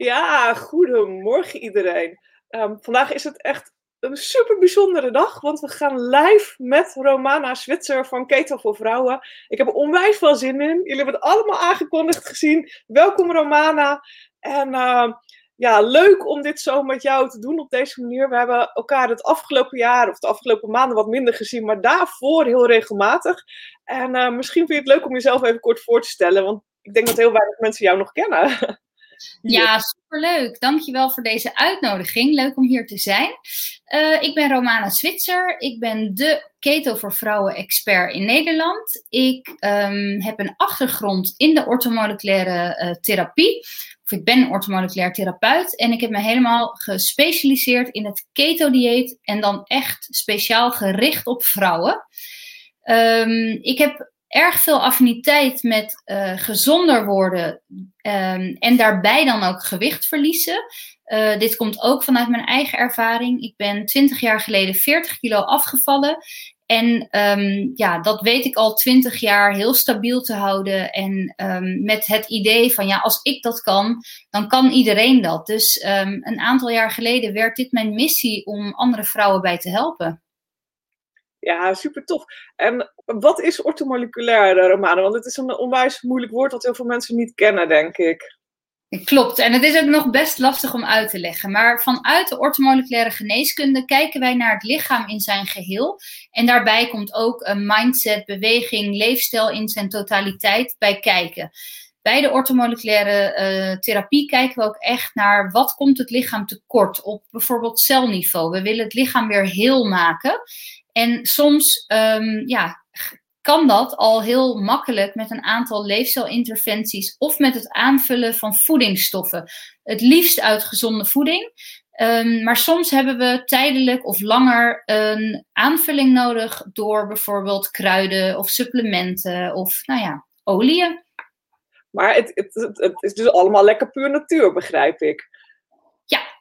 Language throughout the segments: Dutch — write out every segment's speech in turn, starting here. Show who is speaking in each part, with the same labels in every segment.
Speaker 1: Ja, goedemorgen iedereen. Ehm, vandaag is het echt een super bijzondere dag, want we gaan live met Romana Zwitser van Keto voor Vrouwen. Ik heb er onwijs veel zin in. Jullie hebben het allemaal aangekondigd gezien. Welkom Romana. En uh, ja, leuk om dit zo met jou te doen op deze manier. We hebben elkaar het afgelopen jaar of de afgelopen maanden wat minder gezien, maar daarvoor heel regelmatig. En uh, misschien vind je het leuk om jezelf even kort voor te stellen, want ik denk dat heel weinig mensen jou nog kennen.
Speaker 2: Ja, superleuk. Dankjewel voor deze uitnodiging. Leuk om hier te zijn. Uh, ik ben Romana Zwitser. Ik ben de Keto voor Vrouwen expert in Nederland. Ik um, heb een achtergrond in de orthomoleculaire uh, therapie. Of ik ben orthomoleculair therapeut. En ik heb me helemaal gespecialiseerd in het keto-dieet. En dan echt speciaal gericht op vrouwen. Um, ik heb erg veel affiniteit met uh, gezonder worden um, en daarbij dan ook gewicht verliezen. Uh, dit komt ook vanuit mijn eigen ervaring. Ik ben 20 jaar geleden 40 kilo afgevallen. En um, ja, dat weet ik al 20 jaar heel stabiel te houden. En um, met het idee van ja, als ik dat kan, dan kan iedereen dat. Dus een aantal jaar geleden werd dit mijn missie om andere vrouwen bij te helpen.
Speaker 1: Ja, super tof. En wat is ortomoleculair, eh, Romane? Want het is een onwijs moeilijk woord dat heel veel mensen niet kennen, denk ik.
Speaker 2: Klopt, en het is ook nog best lastig om uit te leggen. Maar vanuit de ortomoleculaire geneeskunde kijken wij naar het lichaam in zijn geheel. En daarbij komt ook een mindset, beweging, leefstijl in zijn totaliteit bij kijken. Bij de ortomoleculaire uh, therapie kijken we ook echt naar wat komt het lichaam tekort op bijvoorbeeld celniveau. We willen het lichaam weer heel maken. En soms um, ja, kan dat al heel makkelijk met een aantal leefstijlinterventies of met het aanvullen van voedingsstoffen. Het liefst uit gezonde voeding. Um, maar soms hebben we tijdelijk of langer een aanvulling nodig door bijvoorbeeld kruiden of supplementen of nou ja, oliën.
Speaker 1: Maar het, het, het is dus allemaal lekker puur natuur, begrijp ik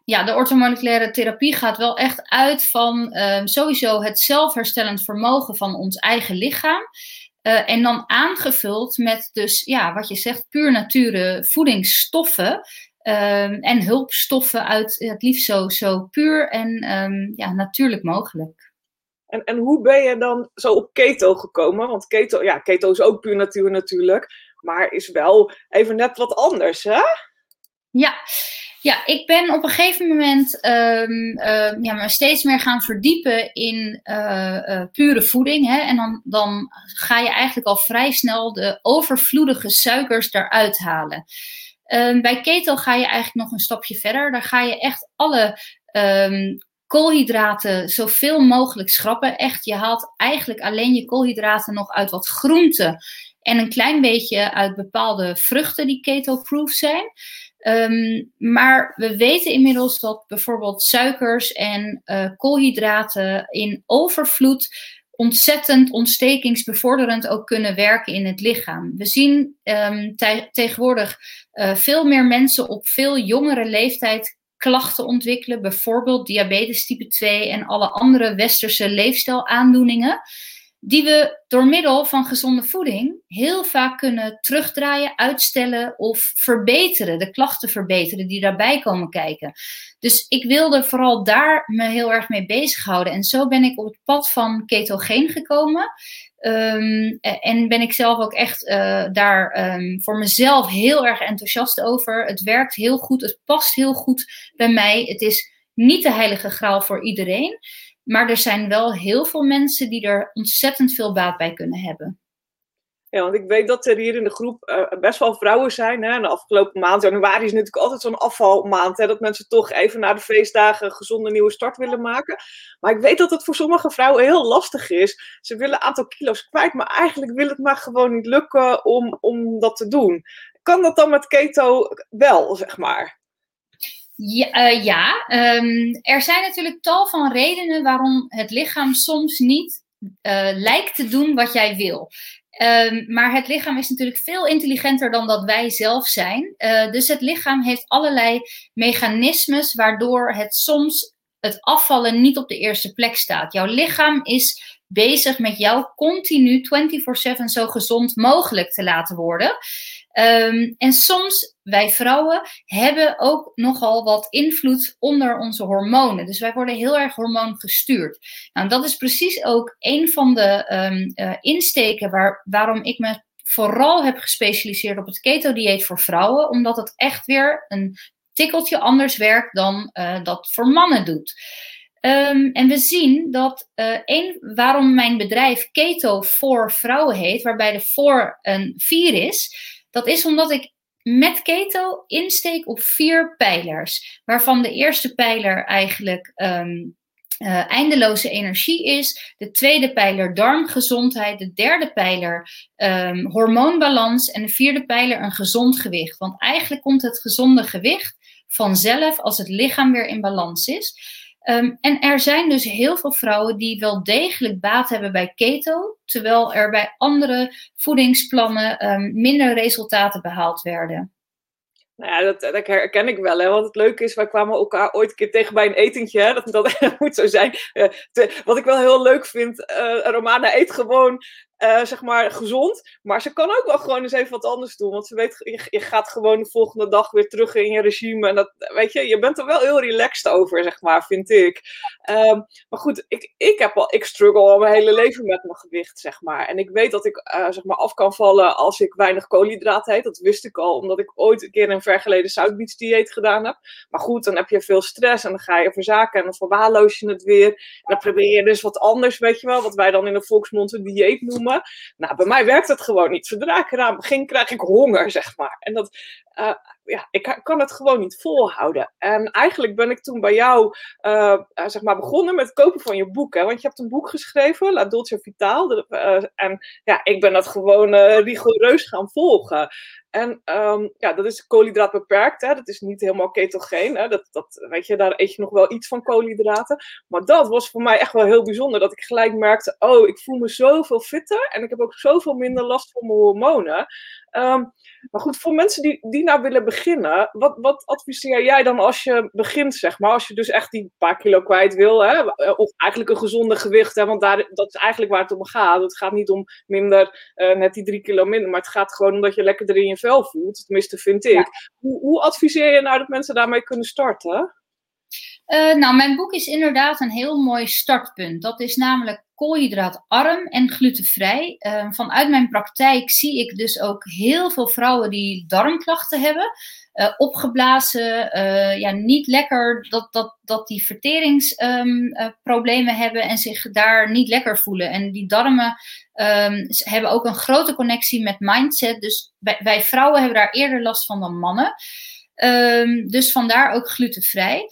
Speaker 2: ja, de orthomoleculaire therapie gaat wel echt uit van um, sowieso het zelfherstellend vermogen van ons eigen lichaam. Uh, en dan aangevuld met dus, ja, wat je zegt, puur nature voedingsstoffen. Um, en hulpstoffen uit het liefst zo, zo puur en um, ja, natuurlijk mogelijk.
Speaker 1: En, en hoe ben je dan zo op keto gekomen? Want keto, ja, keto is ook puur natuur natuurlijk, maar is wel even net wat anders, hè?
Speaker 2: Ja, ja, ik ben op een gegeven moment um, uh, ja, me steeds meer gaan verdiepen in uh, uh, pure voeding. Hè? En dan, dan ga je eigenlijk al vrij snel de overvloedige suikers eruit halen. Um, bij keto ga je eigenlijk nog een stapje verder. Daar ga je echt alle koolhydraten zoveel mogelijk schrappen. Echt, je haalt eigenlijk alleen je koolhydraten nog uit wat groenten. En een klein beetje uit bepaalde vruchten die keto-proof zijn. Um, maar we weten inmiddels dat bijvoorbeeld suikers en uh, koolhydraten in overvloed ontzettend ontstekingsbevorderend ook kunnen werken in het lichaam. We zien te tegenwoordig uh, veel meer mensen op veel jongere leeftijd klachten ontwikkelen, bijvoorbeeld diabetes type 2 en alle andere westerse leefstijlaandoeningen die we door middel van gezonde voeding heel vaak kunnen terugdraaien, uitstellen of verbeteren, de klachten verbeteren die daarbij komen kijken. Dus ik wilde vooral daar me heel erg mee bezighouden. En zo ben ik op het pad van ketogeen gekomen. Um, en ben ik zelf ook echt uh, daar um, voor mezelf heel erg enthousiast over. Het werkt heel goed, het past heel goed bij mij. Het is niet de heilige graal voor iedereen. Maar er zijn wel heel veel mensen die er ontzettend veel baat bij kunnen hebben.
Speaker 1: Ja, want ik weet dat er hier in de groep uh, best wel vrouwen zijn. Hè? De afgelopen maand, januari is natuurlijk altijd zo'n afvalmaand. Hè? Dat mensen toch even na de feestdagen een gezonde nieuwe start willen maken. Maar ik weet dat het voor sommige vrouwen heel lastig is. Ze willen een aantal kilo's kwijt, maar eigenlijk wil het maar gewoon niet lukken om, om dat te doen. Kan dat dan met keto wel, zeg maar?
Speaker 2: Ja, uh, ja. Um, er zijn natuurlijk tal van redenen waarom het lichaam soms niet uh, lijkt te doen wat jij wil. Um, maar het lichaam is natuurlijk veel intelligenter dan dat wij zelf zijn. Uh, dus het lichaam heeft allerlei mechanismes waardoor het soms het afvallen niet op de eerste plek staat. Jouw lichaam is bezig met jou continu 24/7 zo gezond mogelijk te laten worden. Ehm, en soms, wij vrouwen, hebben ook nogal wat invloed onder onze hormonen. Dus wij worden heel erg hormoongestuurd. Nou, dat is precies ook een van de um, uh, insteken waar, waarom ik me vooral heb gespecialiseerd op het keto-dieet voor vrouwen, omdat het echt weer een tikkeltje anders werkt dan uh, dat voor mannen doet. Um, en we zien dat uh, één, waarom mijn bedrijf Keto voor vrouwen heet, waarbij de voor een 4 is, dat is omdat ik met keto insteek op vier pijlers. Waarvan de eerste pijler eigenlijk um, uh, eindeloze energie is. De tweede pijler darmgezondheid. De derde pijler um, hormoonbalans. En de vierde pijler een gezond gewicht. Want eigenlijk komt het gezonde gewicht vanzelf als het lichaam weer in balans is. Um, en er zijn dus heel veel vrouwen die wel degelijk baat hebben bij keto, terwijl er bij andere voedingsplannen um, minder resultaten behaald werden.
Speaker 1: Nou ja, dat, dat, herken ik wel. Hè? Want het leuke is, wij kwamen elkaar ooit een keer tegen bij een etentje. Hè? Dat, dat moet zo zijn. Te, wat ik wel heel leuk vind, uh, Romana eet gewoon uh, zeg maar gezond. Maar ze kan ook wel gewoon eens even wat anders doen. Want ze weet, je, je, gaat gewoon de volgende dag weer terug in je regime. En dat, weet je, je bent er wel heel relaxed over, zeg maar, vind ik. Um, maar goed, ik, ik, heb al, ik struggle al mijn hele leven met mijn gewicht, zeg maar. En ik weet dat ik, uh, zeg maar, af kan vallen als ik weinig koolhydraten eet. Dat wist ik al, omdat ik ooit een keer een ver geleden zoutbietsdieet gedaan heb. Maar goed, dan heb je veel stress en dan ga je verzaken en dan verwaarloos je het weer. En dan probeer je dus wat anders, weet je wel, wat wij dan in de volksmond een dieet noemen. Nou, bij mij werkt het gewoon niet. Zodra ik eraan begin, krijg ik honger, zeg maar. En dat, uh, ja, ik kan het gewoon niet volhouden. En eigenlijk ben ik toen bij jou, uh, zeg maar, begonnen met het kopen van je boek. Want je hebt een boek geschreven, La Dolce Vitaal. En ja, ik ben dat gewoon rigoureus gaan volgen. En um, ja, dat is koolhydraat beperkt. Hè? Dat is niet helemaal ketogeen. Hè? Dat, dat, weet je, daar eet je nog wel iets van koolhydraten. Maar dat was voor mij echt wel heel bijzonder. Dat ik gelijk merkte, oh, ik voel me zoveel fitter. En ik heb ook zoveel minder last van mijn hormonen. Um, maar goed, voor mensen die, die nou willen beginnen, wat, wat adviseer jij dan als je begint, zeg maar? Als je dus echt die paar kilo kwijt wil, hè? of eigenlijk een gezonde gewicht, hè? want daar, dat is eigenlijk waar het om gaat. Het gaat niet om minder, uh, net die drie kilo minder, maar het gaat gewoon om dat je lekker in je vel voelt. Tenminste, vind ik. Ja. Hoe, hoe adviseer je nou dat mensen daarmee kunnen starten?
Speaker 2: Uh, nou, mijn boek is inderdaad een heel mooi startpunt. Dat is namelijk koolhydraatarm en glutenvrij. Uh, vanuit mijn praktijk zie ik dus ook heel veel vrouwen die darmklachten hebben. Uh, opgeblazen, uh, ja, niet lekker dat, dat, dat die verteringsproblemen um, hebben en zich daar niet lekker voelen. En die darmen um, hebben ook een grote connectie met mindset. Dus wij, vrouwen hebben daar eerder last van dan mannen. Dus vandaar ook glutenvrij.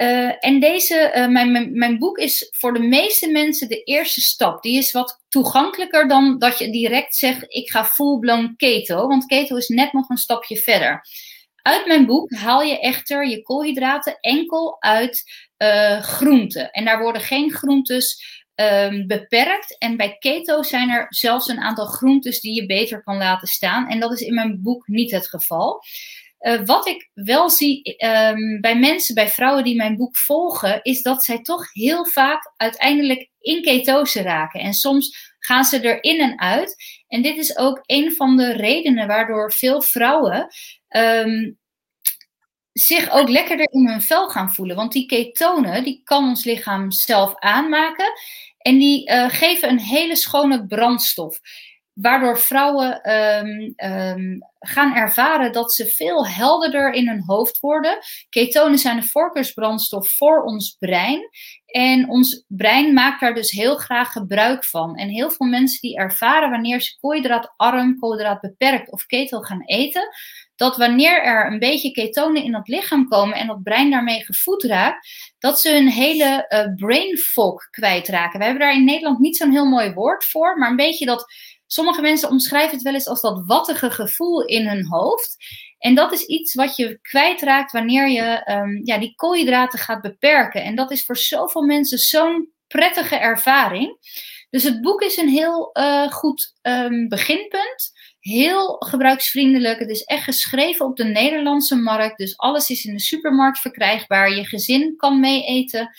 Speaker 2: Uh, en deze, uh, mijn, mijn, boek is voor de meeste mensen de eerste stap. Die is wat toegankelijker dan dat je direct zegt: ik ga full-blown keto. Want keto is net nog een stapje verder. Uit mijn boek haal je echter je koolhydraten enkel uit uh, groenten. En daar worden geen groentes um, beperkt. En bij keto zijn er zelfs een aantal groentes die je beter kan laten staan. En dat is in mijn boek niet het geval. Uh, wat ik wel zie um, bij mensen, bij vrouwen die mijn boek volgen, is dat zij toch heel vaak uiteindelijk in ketose raken. En soms gaan ze erin en uit. En dit is ook een van de redenen waardoor veel vrouwen um, zich ook lekkerder in hun vel gaan voelen. Want die ketonen, die kan ons lichaam zelf aanmaken. En die uh, geven een hele schone brandstof waardoor vrouwen um, um, gaan ervaren dat ze veel helderder in hun hoofd worden. Ketonen zijn de voorkeursbrandstof voor ons brein. En ons brein maakt daar dus heel graag gebruik van. En heel veel mensen die ervaren wanneer ze koolhydraatarm, koolhydraatbeperkt of keto gaan eten, dat wanneer er een beetje ketonen in het lichaam komen en dat brein daarmee gevoed raakt, dat ze hun hele uh, brain fog kwijtraken. We hebben daar in Nederland niet zo'n heel mooi woord voor, maar een beetje dat Sommige mensen omschrijven het wel eens als dat wattige gevoel in hun hoofd. En dat is iets wat je kwijtraakt wanneer je um, ja, die koolhydraten gaat beperken. En dat is voor zoveel mensen zo'n prettige ervaring. Dus het boek is een heel uh, goed um, beginpunt. Heel gebruiksvriendelijk. Het is echt geschreven op de Nederlandse markt. Dus alles is in de supermarkt verkrijgbaar. Je gezin kan mee eten.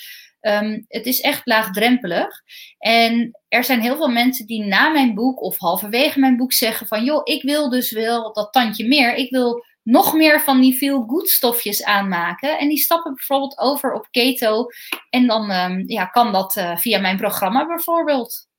Speaker 2: Um, het is echt laagdrempelig. En er zijn heel veel mensen die na mijn boek of halverwege mijn boek zeggen van joh, ik wil dus wel dat tandje meer. Ik wil nog meer van die veel good stofjes aanmaken. En die stappen bijvoorbeeld over op keto. En dan um, ja, kan dat uh, via mijn programma bijvoorbeeld.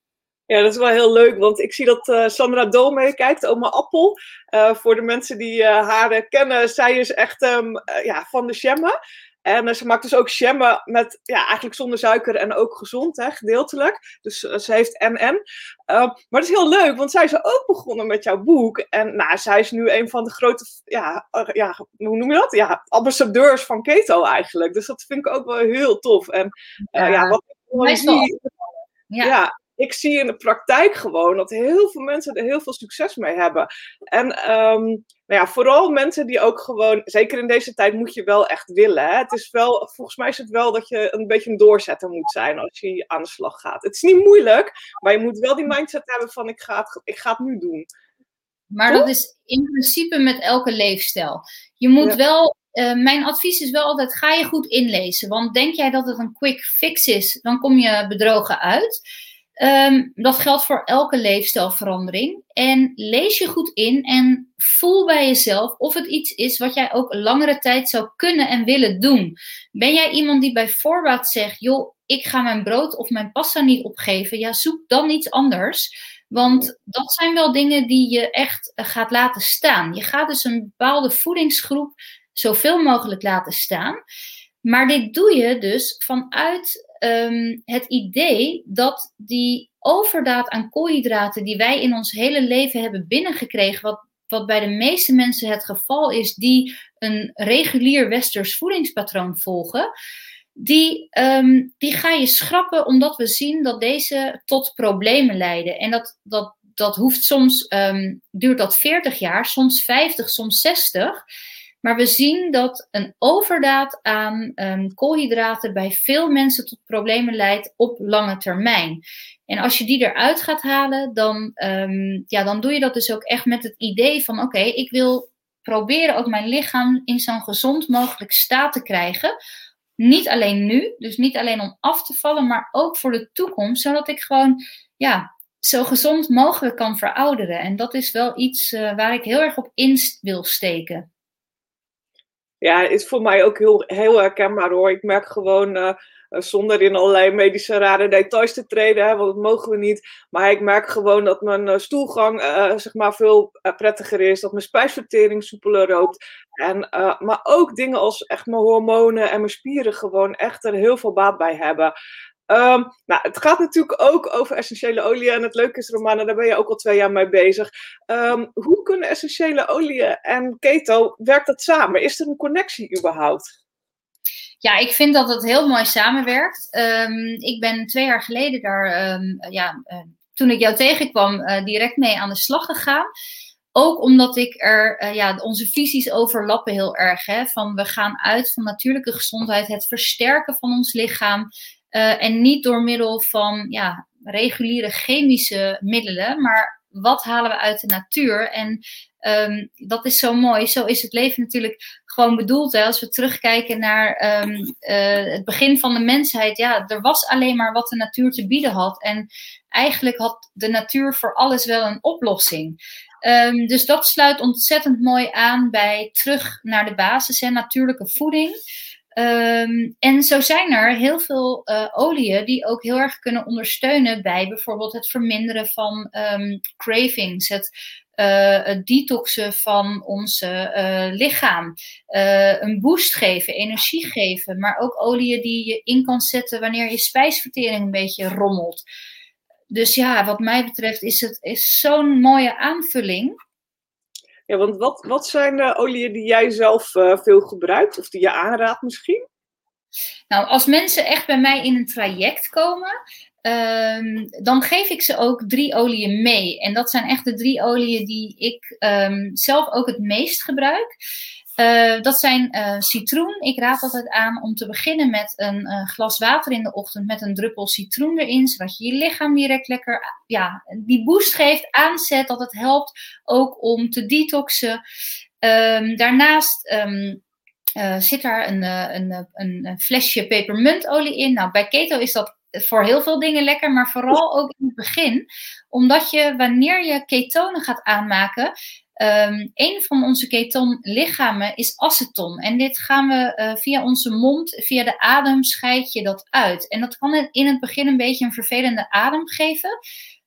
Speaker 1: Ja, dat is wel heel leuk, want ik zie dat uh, Sandra Dool meekijkt, oma Appel. Uh, voor de mensen die haar kennen, zij is echt um, ja, van de shemmen. En ze maakt dus ook shemmen met, ja, eigenlijk zonder suiker en ook gezond, hè, gedeeltelijk. Dus ze heeft NN. maar het is heel leuk, want zij is ook begonnen met jouw boek. En nou, zij is nu een van de grote, ja, ja hoe noem je dat? Ja, ambassadeurs van keto eigenlijk. Dus dat vind ik ook wel heel tof. En ja, ja wat ja. ja ik zie in de praktijk gewoon dat heel veel mensen er heel veel succes mee hebben. En um, nou ja, vooral mensen die ook gewoon, zeker in deze tijd moet je wel echt willen. Hè? Het is wel, volgens mij is het wel dat je een beetje een doorzetter moet zijn als je aan de slag gaat. Het is niet moeilijk, maar je moet wel die mindset hebben van ik ga het, ik ga het nu doen.
Speaker 2: Maar dat is in principe met elke leefstijl. Je moet wel uh, mijn advies is wel altijd: ga je goed inlezen. Want denk jij dat het een quick fix is, dan kom je bedrogen uit. Um, dat geldt voor elke leefstijlverandering. En lees je goed in en voel bij jezelf of het iets is wat jij ook langere tijd zou kunnen en willen doen. Ben jij iemand die bij voorbaat zegt: joh, ik ga mijn brood of mijn pasta niet opgeven? Ja, zoek dan iets anders. Want dat zijn wel dingen die je echt eh, gaat laten staan. Je gaat dus een bepaalde voedingsgroep zoveel mogelijk laten staan. Maar dit doe je dus vanuit um, het idee dat die overdaad aan koolhydraten die wij in ons hele leven hebben binnengekregen, wat, wat bij de meeste mensen het geval is die een regulier westers voedingspatroon volgen, die, um, die ga je schrappen omdat we zien dat deze tot problemen leiden. En dat, dat, dat hoeft soms, um, duurt dat 40 jaar, soms 50, soms 60. Maar we zien dat een overdaad aan um, koolhydraten bij veel mensen tot problemen leidt op lange termijn. En als je die eruit gaat halen, dan, um, ja, dan doe je dat dus ook echt met het idee van: oké, ik wil proberen ook mijn lichaam in zo'n gezond mogelijk staat te krijgen. Niet alleen nu, dus niet alleen om af te vallen, maar ook voor de toekomst, zodat ik gewoon ja, zo gezond mogelijk kan verouderen. En dat is wel iets uh, waar ik heel erg op in wil steken
Speaker 1: ja, is voor mij ook heel, heel herkenbaar hoor. Ik merk gewoon, uh, zonder in allerlei medische rare details te treden, hè, want dat mogen we niet. Maar ik merk gewoon dat mijn uh, stoelgang zeg maar veel prettiger is, dat mijn spijsvertering soepeler loopt. En, maar ook dingen als echt mijn hormonen en mijn spieren gewoon echt er heel veel baat bij hebben. Um, nou, het gaat natuurlijk ook over essentiële oliën. En het leuke is, Romana, daar ben je ook al twee jaar mee bezig. Um, hoe kunnen essentiële oliën en keto, werkt dat samen? Is er een connectie überhaupt?
Speaker 2: Ja, ik vind dat het heel mooi samenwerkt. Um, ik ben twee jaar geleden daar, ja, uh, toen ik jou tegenkwam, uh, direct mee aan de slag gegaan. Ook omdat ik er, uh, ja, onze visies overlappen heel erg. Hè? Van we gaan uit van natuurlijke gezondheid, het versterken van ons lichaam. Uh, en niet door middel van ja, reguliere chemische middelen, maar wat halen we uit de natuur? En um, dat is zo mooi. Zo is het leven natuurlijk gewoon bedoeld. Hè? Als we terugkijken naar um, uh, het begin van de mensheid, ja, er was alleen maar wat de natuur te bieden had. En eigenlijk had de natuur voor alles wel een oplossing. Um, dus dat sluit ontzettend mooi aan bij terug naar de basis en natuurlijke voeding. Um, en zo zijn er heel veel uh, oliën die ook heel erg kunnen ondersteunen bij bijvoorbeeld het verminderen van um, cravings, het, uh, het detoxen van ons uh, lichaam, een boost geven, energie geven, maar ook oliën die je in kan zetten wanneer je spijsvertering een beetje rommelt. Dus ja, wat mij betreft is het zo'n mooie aanvulling.
Speaker 1: Ja, want wat, wat zijn de oliën die jij zelf uh, veel gebruikt of die je aanraadt misschien?
Speaker 2: Nou, als mensen echt bij mij in een traject komen, um, dan geef ik ze ook drie oliën mee. En dat zijn echt de drie oliën die ik um, zelf ook het meest gebruik. Uh, dat zijn uh, citroen. Ik raad altijd aan om te beginnen met een glas water in de ochtend met een druppel citroen erin, zodat je je lichaam direct lekker ja, die boost geeft, aanzet, dat het helpt ook om te detoxen. Um, daarnaast um, zit daar een, een, een, een, flesje pepermuntolie in. Nou, bij keto is dat voor heel veel dingen lekker, maar vooral ook in het begin. Omdat je wanneer je ketonen gaat aanmaken, Um, een van onze ketonlichamen is aceton. En dit gaan we uh, via onze mond, via de adem, scheid je dat uit. En dat kan in het begin een beetje een vervelende adem geven.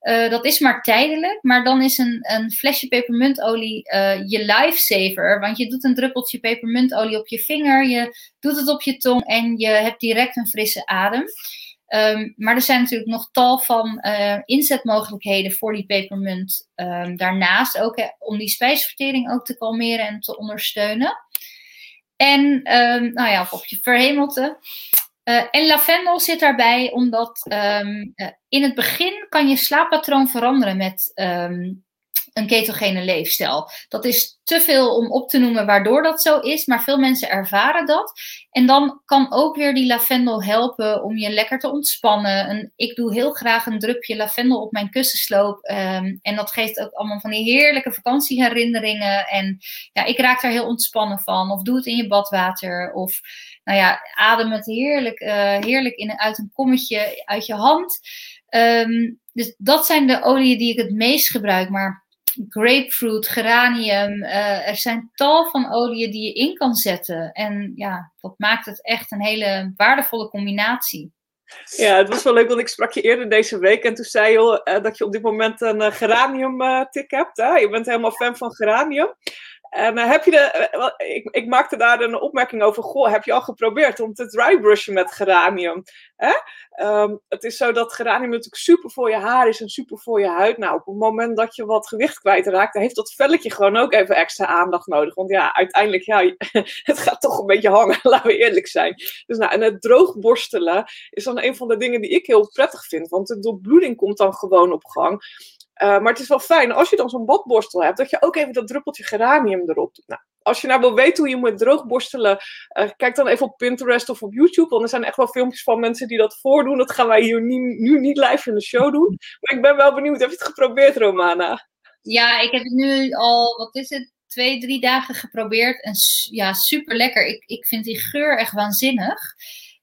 Speaker 2: Uh, dat is maar tijdelijk, maar dan is een, een flesje pepermuntolie uh, je lifesaver. Want je doet een druppeltje pepermuntolie op je vinger, je doet het op je tong en je hebt direct een frisse adem. Um, maar er zijn natuurlijk nog tal van uh, inzetmogelijkheden voor die pepermunt. Um, daarnaast ook om die spijsvertering ook te kalmeren en te ondersteunen. En um, nou ja, of op je verhemelte. Uh, en lavendel zit daarbij omdat uh, in het begin kan je slaappatroon veranderen met een ketogene leefstijl. Dat is te veel om op te noemen waardoor dat zo is, maar veel mensen ervaren dat. En dan kan ook weer die lavendel helpen om je lekker te ontspannen. En ik doe heel graag een drupje lavendel op mijn kussensloop. Um, en dat geeft ook allemaal van die heerlijke vakantieherinneringen. En ja, ik raak daar heel ontspannen van. Of doe het in je badwater. Of nou ja, adem het heerlijk, uh, heerlijk in, uit een kommetje uit je hand. Um, dus dat zijn de oliën die ik het meest gebruik. Maar grapefruit, geranium. Uh, er zijn tal van oliën die je in kan zetten. En ja, dat maakt het echt een hele waardevolle combinatie.
Speaker 1: Ja, het was wel leuk, want ik sprak je eerder deze week en toen zei je uh, dat je op dit moment een uh, geranium-tik hebt. Hè? Je bent helemaal fan van geranium. En heb je de, ik, ik, maakte daar een opmerking over. Goh, heb je al geprobeerd om te drybrushen met geranium? Um, het is zo dat geranium natuurlijk super voor je haar is en super voor je huid. Nou, op het moment dat je wat gewicht kwijtraakt, dan heeft dat velletje gewoon ook even extra aandacht nodig. Want ja, uiteindelijk, ja, het gaat toch een beetje hangen, laten we eerlijk zijn. Dus nou, en het droogborstelen is dan een van de dingen die ik heel prettig vind. Want de doorbloeding komt dan gewoon op gang. Uh, maar het is wel fijn als je dan zo'n badborstel hebt, dat je ook even dat druppeltje geranium erop doet. Nou, als je nou wil weten hoe je moet droogborstelen, uh, kijk dan even op Pinterest of op YouTube. Want er zijn echt wel filmpjes van mensen die dat voordoen. Dat gaan wij hier nu, nu niet live in de show doen. Maar ik ben wel benieuwd. Heb je het geprobeerd, Romana?
Speaker 2: Ja, ik heb het nu al, wat is het, twee, drie dagen geprobeerd. En ja, super lekker. Ik, ik vind die geur echt waanzinnig.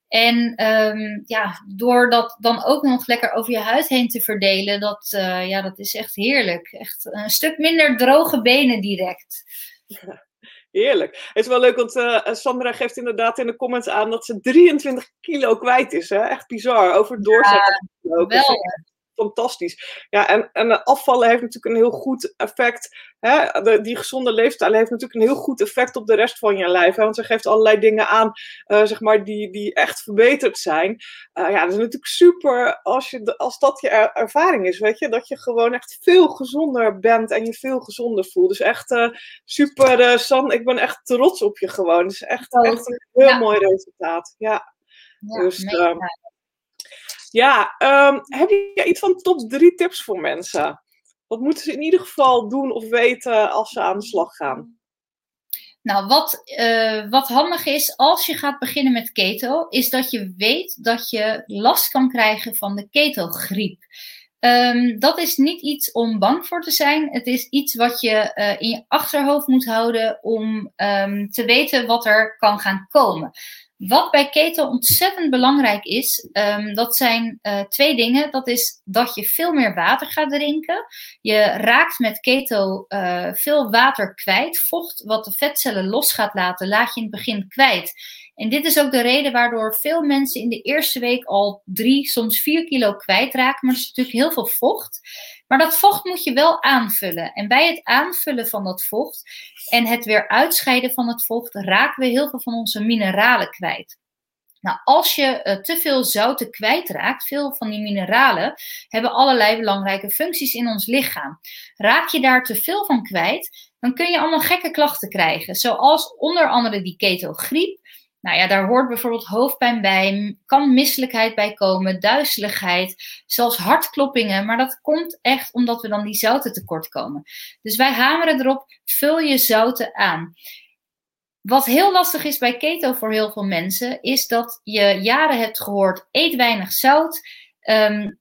Speaker 2: En um, ja, door dat dan ook nog lekker over je huid heen te verdelen, dat, uh, ja, dat is echt heerlijk. Echt een stuk minder droge benen direct.
Speaker 1: heerlijk. Het is wel leuk, want uh, Sandra geeft inderdaad in de comments aan dat ze 23 kilo kwijt is. Hè? Echt bizar, over doorzetten. Ja, wel fantastisch. Ja, en, en afvallen heeft natuurlijk een heel goed effect. Hè? De, die gezonde leefstijl heeft natuurlijk een heel goed effect op de rest van je lijf. Hè? Want ze geeft allerlei dingen aan, uh, zeg maar, die, die echt verbeterd zijn. Uh, ja, dat is natuurlijk super als, je, als dat je ervaring is, weet je. Dat je gewoon echt veel gezonder bent en je veel gezonder voelt. Dus echt uh, super, San, ik ben echt trots op je gewoon. Het is echt, echt een heel ja. mooi resultaat. Ja. ja dus, ja, um, heb je iets van top drie tips voor mensen? Wat moeten ze in ieder geval doen of weten als ze aan de slag gaan?
Speaker 2: Nou, wat, uh, wat handig is als je gaat beginnen met keto, is dat je weet dat je last kan krijgen van de ketogriep. Um, dat is niet iets om bang voor te zijn. Het is iets wat je uh, in je achterhoofd moet houden om um, te weten wat er kan gaan komen. Wat bij keto ontzettend belangrijk is, um, dat zijn uh, twee dingen. Dat is dat je veel meer water gaat drinken. Je raakt met keto uh, veel water kwijt. Vocht wat de vetcellen los gaat laten, laat je in het begin kwijt. En dit is ook de reden waardoor veel mensen in de eerste week al drie, soms vier kilo kwijtraken. Maar er is natuurlijk heel veel vocht. Maar dat vocht moet je wel aanvullen. En bij het aanvullen van dat vocht en het weer uitscheiden van het vocht, raken we heel veel van onze mineralen kwijt. Nou, als je uh, te veel zouten kwijtraakt, veel van die mineralen hebben allerlei belangrijke functies in ons lichaam. Raak je daar te veel van kwijt, dan kun je allemaal gekke klachten krijgen, zoals onder andere die ketogriep, nou ja, daar hoort bijvoorbeeld hoofdpijn bij, kan misselijkheid bij komen, duizeligheid, zelfs hartkloppingen. Maar dat komt echt omdat we dan die zouten tekort komen. Dus wij hameren erop, vul je zouten aan. Wat heel lastig is bij keto voor heel veel mensen, is dat je jaren hebt gehoord: eet weinig zout. Um,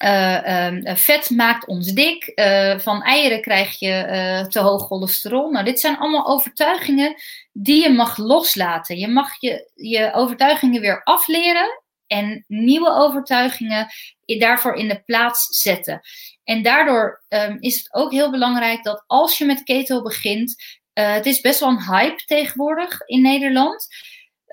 Speaker 2: ehm, vet maakt ons dik. van eieren krijg je te hoog cholesterol. Nou, dit zijn allemaal overtuigingen die je mag loslaten. Je mag je, je overtuigingen weer afleren en nieuwe overtuigingen daarvoor in de plaats zetten. En daardoor um, is het ook heel belangrijk dat als je met keto begint, het is best wel een hype tegenwoordig in Nederland.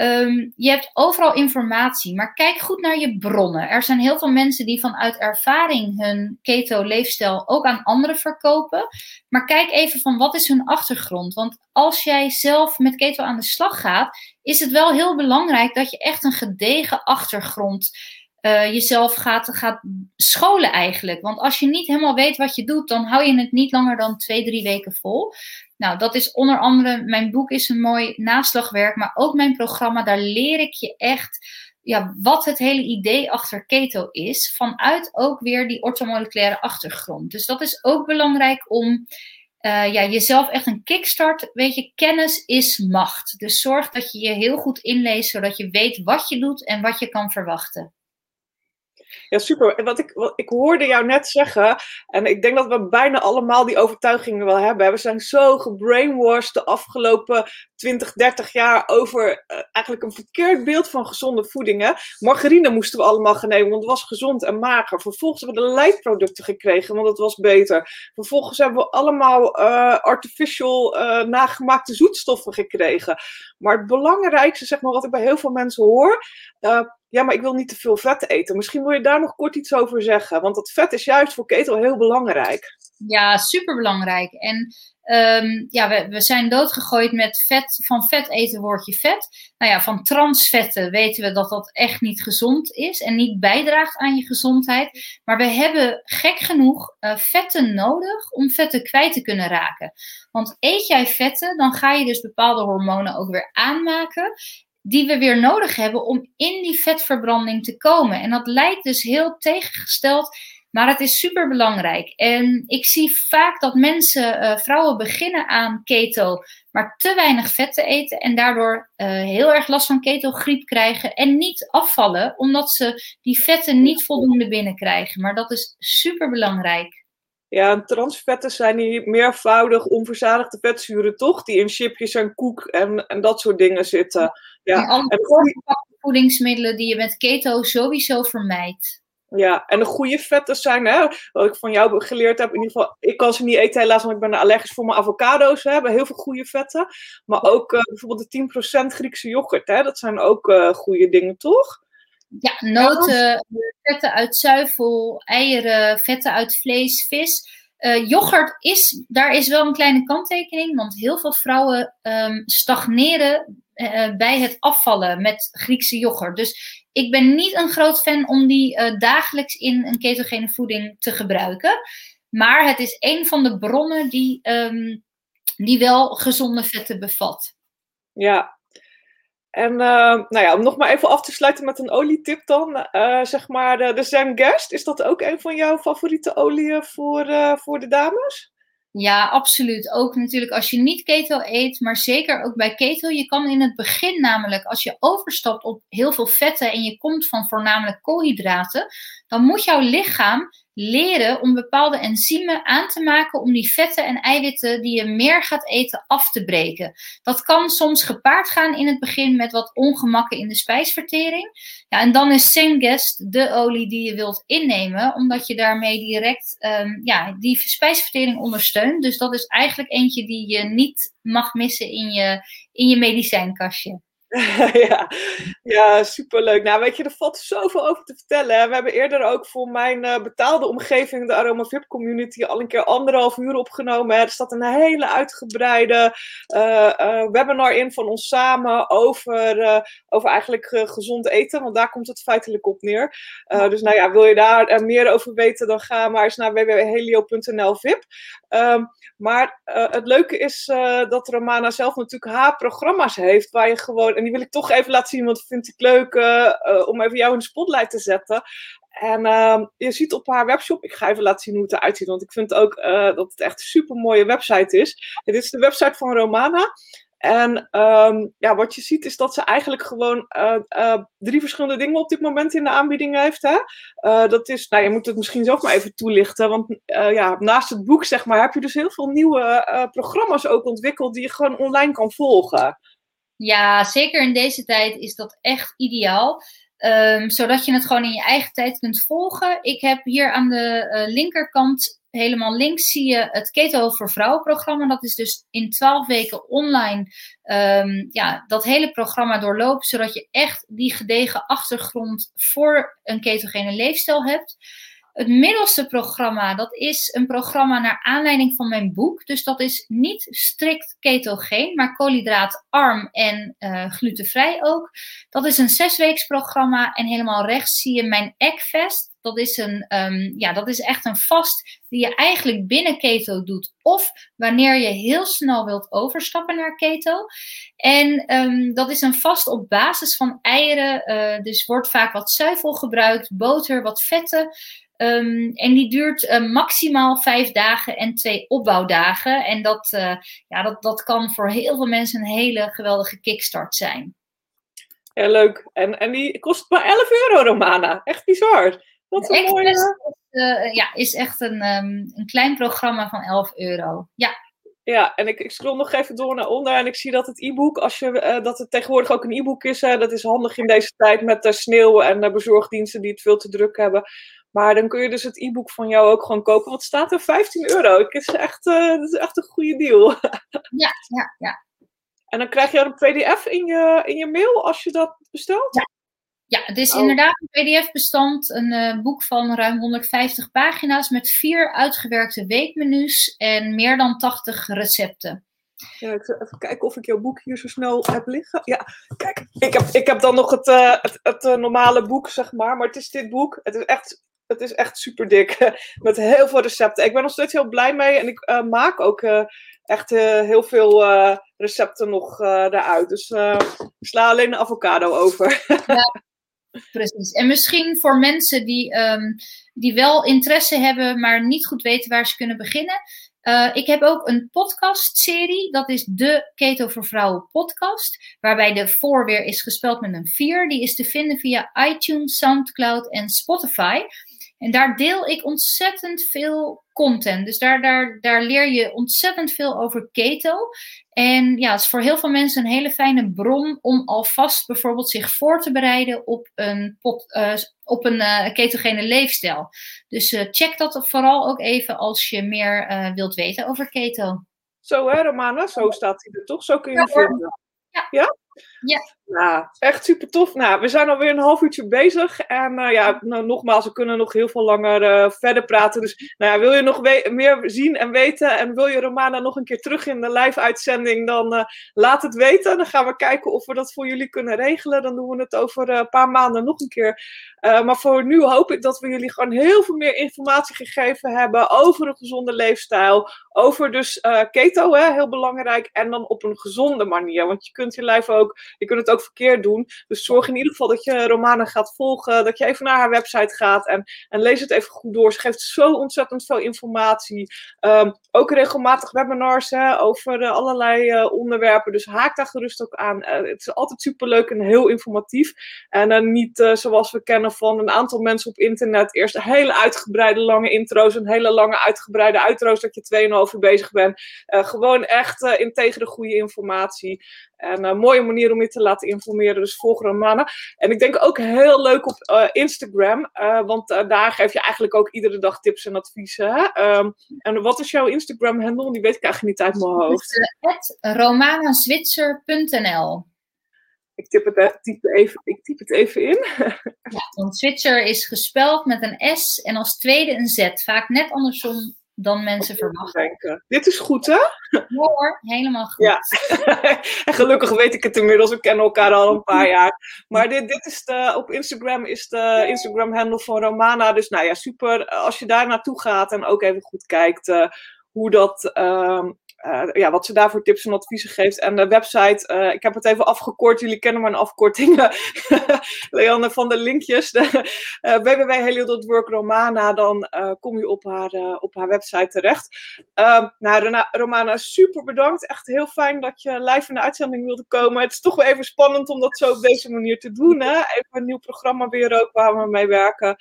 Speaker 2: Um, je hebt overal informatie, maar kijk goed naar je bronnen. Er zijn heel veel mensen die vanuit ervaring hun keto-leefstijl ook aan anderen verkopen. Maar kijk even van wat is hun achtergrond. Want als jij zelf met keto aan de slag gaat, is het wel heel belangrijk dat je echt een gedegen achtergrond uh, jezelf gaat, gaat scholen eigenlijk. Want als je niet helemaal weet wat je doet, dan hou je het niet langer dan twee, drie weken vol. Nou, dat is onder andere, mijn boek is een mooi naslagwerk, maar ook mijn programma, daar leer ik je echt ja, wat het hele idee achter keto is, vanuit ook weer die ortomoleculaire achtergrond. Dus dat is ook belangrijk om uh, ja, jezelf echt een kickstart. Weet je, kennis is macht. Dus zorg dat je je heel goed inleest, zodat je weet wat je doet en wat je kan verwachten.
Speaker 1: Ja, super. Wat ik, wat, ik hoorde jou net zeggen, en ik denk dat we bijna allemaal die overtuigingen wel hebben. We zijn zo gebrainwashed de afgelopen 20, 30 jaar over uh, eigenlijk een verkeerd beeld van gezonde voedingen. Margarine moesten we allemaal gaan nemen, want het was gezond en mager. Vervolgens hebben we de leidproducten gekregen, want het was beter. Vervolgens hebben we allemaal uh, artificial uh, nagemaakte zoetstoffen gekregen. Maar het belangrijkste, zeg maar, wat ik bij heel veel mensen hoor, ja, maar ik wil niet te veel vet eten. Misschien wil je daar nog kort iets over zeggen. Want dat vet is juist voor keto heel belangrijk.
Speaker 2: Ja, superbelangrijk. En um, ja, we, we zijn doodgegooid met vet. Van vet eten word je vet. Nou ja, van transvetten weten we dat dat echt niet gezond is. En niet bijdraagt aan je gezondheid. Maar we hebben gek genoeg uh, vetten nodig om vetten kwijt te kunnen raken. Want eet jij vetten, dan ga je dus bepaalde hormonen ook weer aanmaken die we weer nodig hebben om in die vetverbranding te komen. En dat lijkt dus heel tegengesteld, maar het is super belangrijk. En ik zie vaak dat mensen, uh, vrouwen beginnen aan keto, maar te weinig vet te eten en daardoor uh, heel erg last van ketogriep krijgen en niet afvallen, omdat ze die vetten niet voldoende binnenkrijgen. Maar dat is super belangrijk.
Speaker 1: Ja, transvetten zijn die meervoudig onverzadigde vetzuren, toch? Die in chipjes en koek en, en dat soort dingen zitten. Ja,
Speaker 2: en alle voedingsmiddelen die je met keto sowieso vermijdt.
Speaker 1: Ja, en de goede vetten zijn, hè, wat ik van jou geleerd heb, in ieder geval, ik kan ze niet eten helaas, want ik ben allergisch voor mijn avocado's, hè, hebben heel veel goede vetten. Maar ook uh, bijvoorbeeld de 10% Griekse yoghurt, hè, dat zijn ook uh, goede dingen, toch?
Speaker 2: Ja, noten, vetten uit zuivel, eieren, vetten uit vlees, vis. Uh, yoghurt is, daar is wel een kleine kanttekening, want heel veel vrouwen um, stagneren uh, bij het afvallen met Griekse yoghurt. Dus ik ben niet een groot fan om die uh, dagelijks in een ketogene voeding te gebruiken. Maar het is een van de bronnen die, um, die wel gezonde vetten bevat.
Speaker 1: Ja, en nou ja, om nog maar even af te sluiten met een olietip dan. Zeg maar de, de Zen Guest, is dat ook een van jouw favoriete oliën voor, voor de dames?
Speaker 2: Ja, absoluut. Ook natuurlijk als je niet keto eet, maar zeker ook bij keto. Je kan in het begin namelijk, als je overstapt op heel veel vetten en je komt van voornamelijk koolhydraten, dan moet jouw lichaam leren om bepaalde enzymen aan te maken om die vetten en eiwitten die je meer gaat eten af te breken. Dat kan soms gepaard gaan in het begin met wat ongemakken in de spijsvertering. Ja, en dan is Sengest de olie die je wilt innemen, omdat je daarmee direct um, ja, die spijsvertering ondersteunt. Dus dat is eigenlijk eentje die je niet mag missen in je, in je medicijnkastje.
Speaker 1: ja, ja, superleuk. Nou, weet je, er valt zoveel over te vertellen. We hebben eerder ook voor mijn uh, betaalde omgeving, de Aroma VIP Community, al een keer anderhalf uur opgenomen. Er staat een hele uitgebreide uh, uh, webinar in van ons samen over, over eigenlijk gezond eten, want daar komt het feitelijk op neer. dus nou ja, wil je daar meer over weten, dan ga maar eens naar www.helio.nl VIP. Um, maar het leuke is dat Romana zelf natuurlijk haar programma's heeft, waar je gewoon en die wil ik toch even laten zien, want dat vind ik leuk uh, om even jou in de spotlight te zetten. En uh, je ziet op haar webshop, ik ga even laten zien hoe het eruit ziet, want ik vind ook uh, dat het echt een super mooie website is. dit is de website van Romana. En ehm, ja, wat je ziet is dat ze eigenlijk gewoon eh, eh, drie verschillende dingen op dit moment in de aanbieding heeft. Hè? Dat is, nou, je moet het misschien zelf maar even toelichten. Want ja, naast het boek, zeg maar, heb je dus heel veel nieuwe programma's ook ontwikkeld die je gewoon online kan volgen.
Speaker 2: Ja, zeker in deze tijd is dat echt ideaal. Um, zodat je het gewoon in je eigen tijd kunt volgen. Ik heb hier aan de uh, linkerkant helemaal links zie je het Keto voor Vrouwen programma. Dat is dus in 12 weken online um, ja, dat hele programma doorlopen. Zodat je echt die gedegen achtergrond voor een ketogene leefstijl hebt. Het middelste programma, dat is een programma naar aanleiding van mijn boek. Dus dat is niet strikt ketogeen, maar koolhydraatarm en uh, glutenvrij ook. Dat is een zesweeks programma en helemaal rechts zie je mijn Eggfest. Dat is, een, um, ja, dat is echt een vast die je eigenlijk binnen keto doet. Of wanneer je heel snel wilt overstappen naar keto. En um, dat is een vast op basis van eieren. Uh, dus wordt vaak wat zuivel gebruikt, boter, wat vetten. Um, en die duurt uh, maximaal vijf dagen en twee opbouwdagen. En dat, uh, ja, dat, dat kan voor heel veel mensen een hele geweldige kickstart zijn.
Speaker 1: Ja, leuk. En, en die kost maar 11 euro, Romana. Echt bizar. Wat een mooie...
Speaker 2: Uh, ja, is echt een, um, een klein programma van 11 euro. Ja.
Speaker 1: Ja, en ik, ik scroll nog even door naar onder en ik zie dat het e-book, als je, uh, dat het tegenwoordig ook een e-book is, uh, dat is handig in deze tijd met de sneeuw en de bezorgdiensten die het veel te druk hebben. Maar dan kun je dus het e-book van jou ook gewoon kopen. Want het staat er 15 euro. Het is echt, uh, dat is echt een goede deal.
Speaker 2: Ja, ja, ja.
Speaker 1: En dan krijg je een pdf in je, in je mail als je dat bestelt?
Speaker 2: Ja, ja het is oh. inderdaad een pdf-bestand. Een uh, boek van ruim 150 pagina's met vier uitgewerkte weekmenu's en meer dan 80 recepten.
Speaker 1: Ja, ik zal even kijken of ik jouw boek hier zo snel heb liggen. Ja, kijk, ik heb, ik heb dan nog het, uh, het, het uh, normale boek, zeg maar. Maar het is dit boek. Het is echt het is echt super dik. Met heel veel recepten. Ik ben nog steeds heel blij mee. En ik uh, maak ook uh, echt heel veel recepten nog eruit. Dus ik sla alleen de avocado over.
Speaker 2: ja, precies. En misschien voor mensen die, um, die wel interesse hebben, maar niet goed weten waar ze kunnen beginnen. Ik heb ook een podcastserie. Dat is de Keto voor Vrouwen podcast. Waarbij de voor weer is gespeld met een 4. Die is te vinden via iTunes, Soundcloud en Spotify. En daar deel ik ontzettend veel content. Dus daar, daar, daar leer je ontzettend veel over keto. En ja, het is voor heel veel mensen een hele fijne bron om alvast bijvoorbeeld zich voor te bereiden op een, pot, uh, op een uh, ketogene leefstijl. Dus uh, check dat vooral ook even als je meer wilt weten over keto.
Speaker 1: Zo hè, Romana, zo staat hij er toch? Zo kun je ja, vinden.
Speaker 2: Ja. ja? Ja.
Speaker 1: Nou, echt super tof. Nou, we zijn alweer een half uurtje bezig. En uh, ja, nou, nogmaals, we kunnen nog heel veel langer uh, verder praten. Dus nou ja, wil je nog meer zien en weten en wil je Romana nog een keer terug in de live-uitzending, dan uh, laat het weten. Dan gaan we kijken of we dat voor jullie kunnen regelen. Dan doen we het over een paar maanden nog een keer. maar voor nu hoop ik dat we jullie gewoon heel veel meer informatie gegeven hebben over een gezonde leefstijl. Over dus keto, hè, heel belangrijk. En dan op een gezonde manier. Want je kunt je lijf ook je kunt het ook verkeerd doen. Dus zorg in ieder geval dat je Romana gaat volgen. Dat je even naar haar website gaat en, en lees het even goed door. Ze geeft zo ontzettend veel informatie. Um, ook regelmatig webinars hè, over uh, allerlei uh, onderwerpen. Dus haak daar gerust ook aan. Uh, het is altijd superleuk en heel informatief. En niet zoals we kennen van een aantal mensen op internet. Eerst hele uitgebreide lange intro's. Een hele lange uitgebreide uitro's dat je 2,5 uur bezig bent. gewoon echt integere goede informatie. En een mooie manier om je te laten informeren. Dus volg Romana. En ik denk ook heel leuk op uh, Instagram. Uh, want uh, daar geef je eigenlijk ook iedere dag tips en adviezen. Hè? Um, en wat is jouw Instagram-handle? Die weet ik eigenlijk niet uit mijn hoofd.
Speaker 2: romanaswitser.nl
Speaker 1: ik typ, het, typ even, ik typ het even in.
Speaker 2: ja, want Switzer is gespeld met een S en als tweede een Z. Vaak net andersom dan mensen verwachten.
Speaker 1: Denken. Dit is goed, hè?
Speaker 2: Ja hoor, helemaal goed.
Speaker 1: Ja, en gelukkig weet ik het inmiddels. We kennen elkaar al een paar jaar. Maar dit, dit is de, op Instagram is de Instagram-handle van Romana. Dus nou ja, super als je daar naartoe gaat en ook even goed kijkt uh, hoe dat... Uh, ja, wat ze daarvoor tips en adviezen geeft. En de website, ik heb het even afgekort, jullie kennen mijn afkortingen. Leanne van de linkjes. www.helio.work Romana, dan kom je op haar, op haar website terecht. Ehm, nou, Romana, super bedankt. Echt heel fijn dat je live in de uitzending wilde komen. Het is toch wel even spannend om dat zo op deze manier te doen. Hè? Even een nieuw programma weer ook waar we mee werken.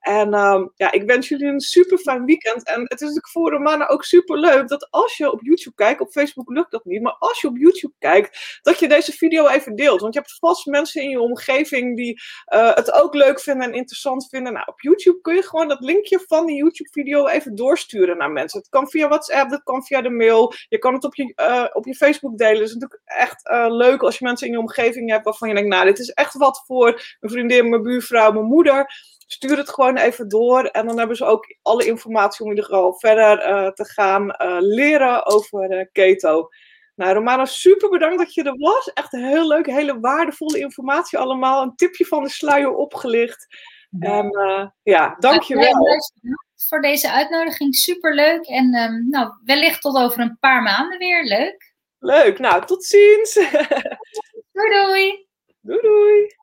Speaker 1: En ehm, ja, ik wens jullie een super fijn weekend. En het is natuurlijk voor Romana ook super leuk dat als je op YouTube kijkt, op Facebook lukt dat niet, maar als je op YouTube kijkt, dat je deze video even deelt. Want je hebt vast mensen in je omgeving die uh, het ook leuk vinden en interessant vinden. Nou, op YouTube kun je gewoon dat linkje van die YouTube-video even doorsturen naar mensen. Het kan via WhatsApp, dat kan via de mail. Je kan het op je, uh, op je Facebook delen. Het is natuurlijk echt uh, leuk als je mensen in je omgeving hebt waarvan je denkt, nou, dit is echt wat voor mijn vriendin, mijn buurvrouw, mijn moeder stuur het gewoon even door. En dan hebben ze ook alle informatie om in ieder geval verder uh, te gaan uh, leren over uh, keto. Nou, Romana, super bedankt dat je er was. Echt heel leuk, hele waardevolle informatie allemaal. Een tipje van de sluier opgelicht. Ja. En ja, dankjewel. Ja,
Speaker 2: voor deze uitnodiging, super leuk. En um, nou, wellicht tot over een paar maanden weer. Leuk.
Speaker 1: Leuk, nou, tot ziens.
Speaker 2: doei doei.
Speaker 1: Doei doei.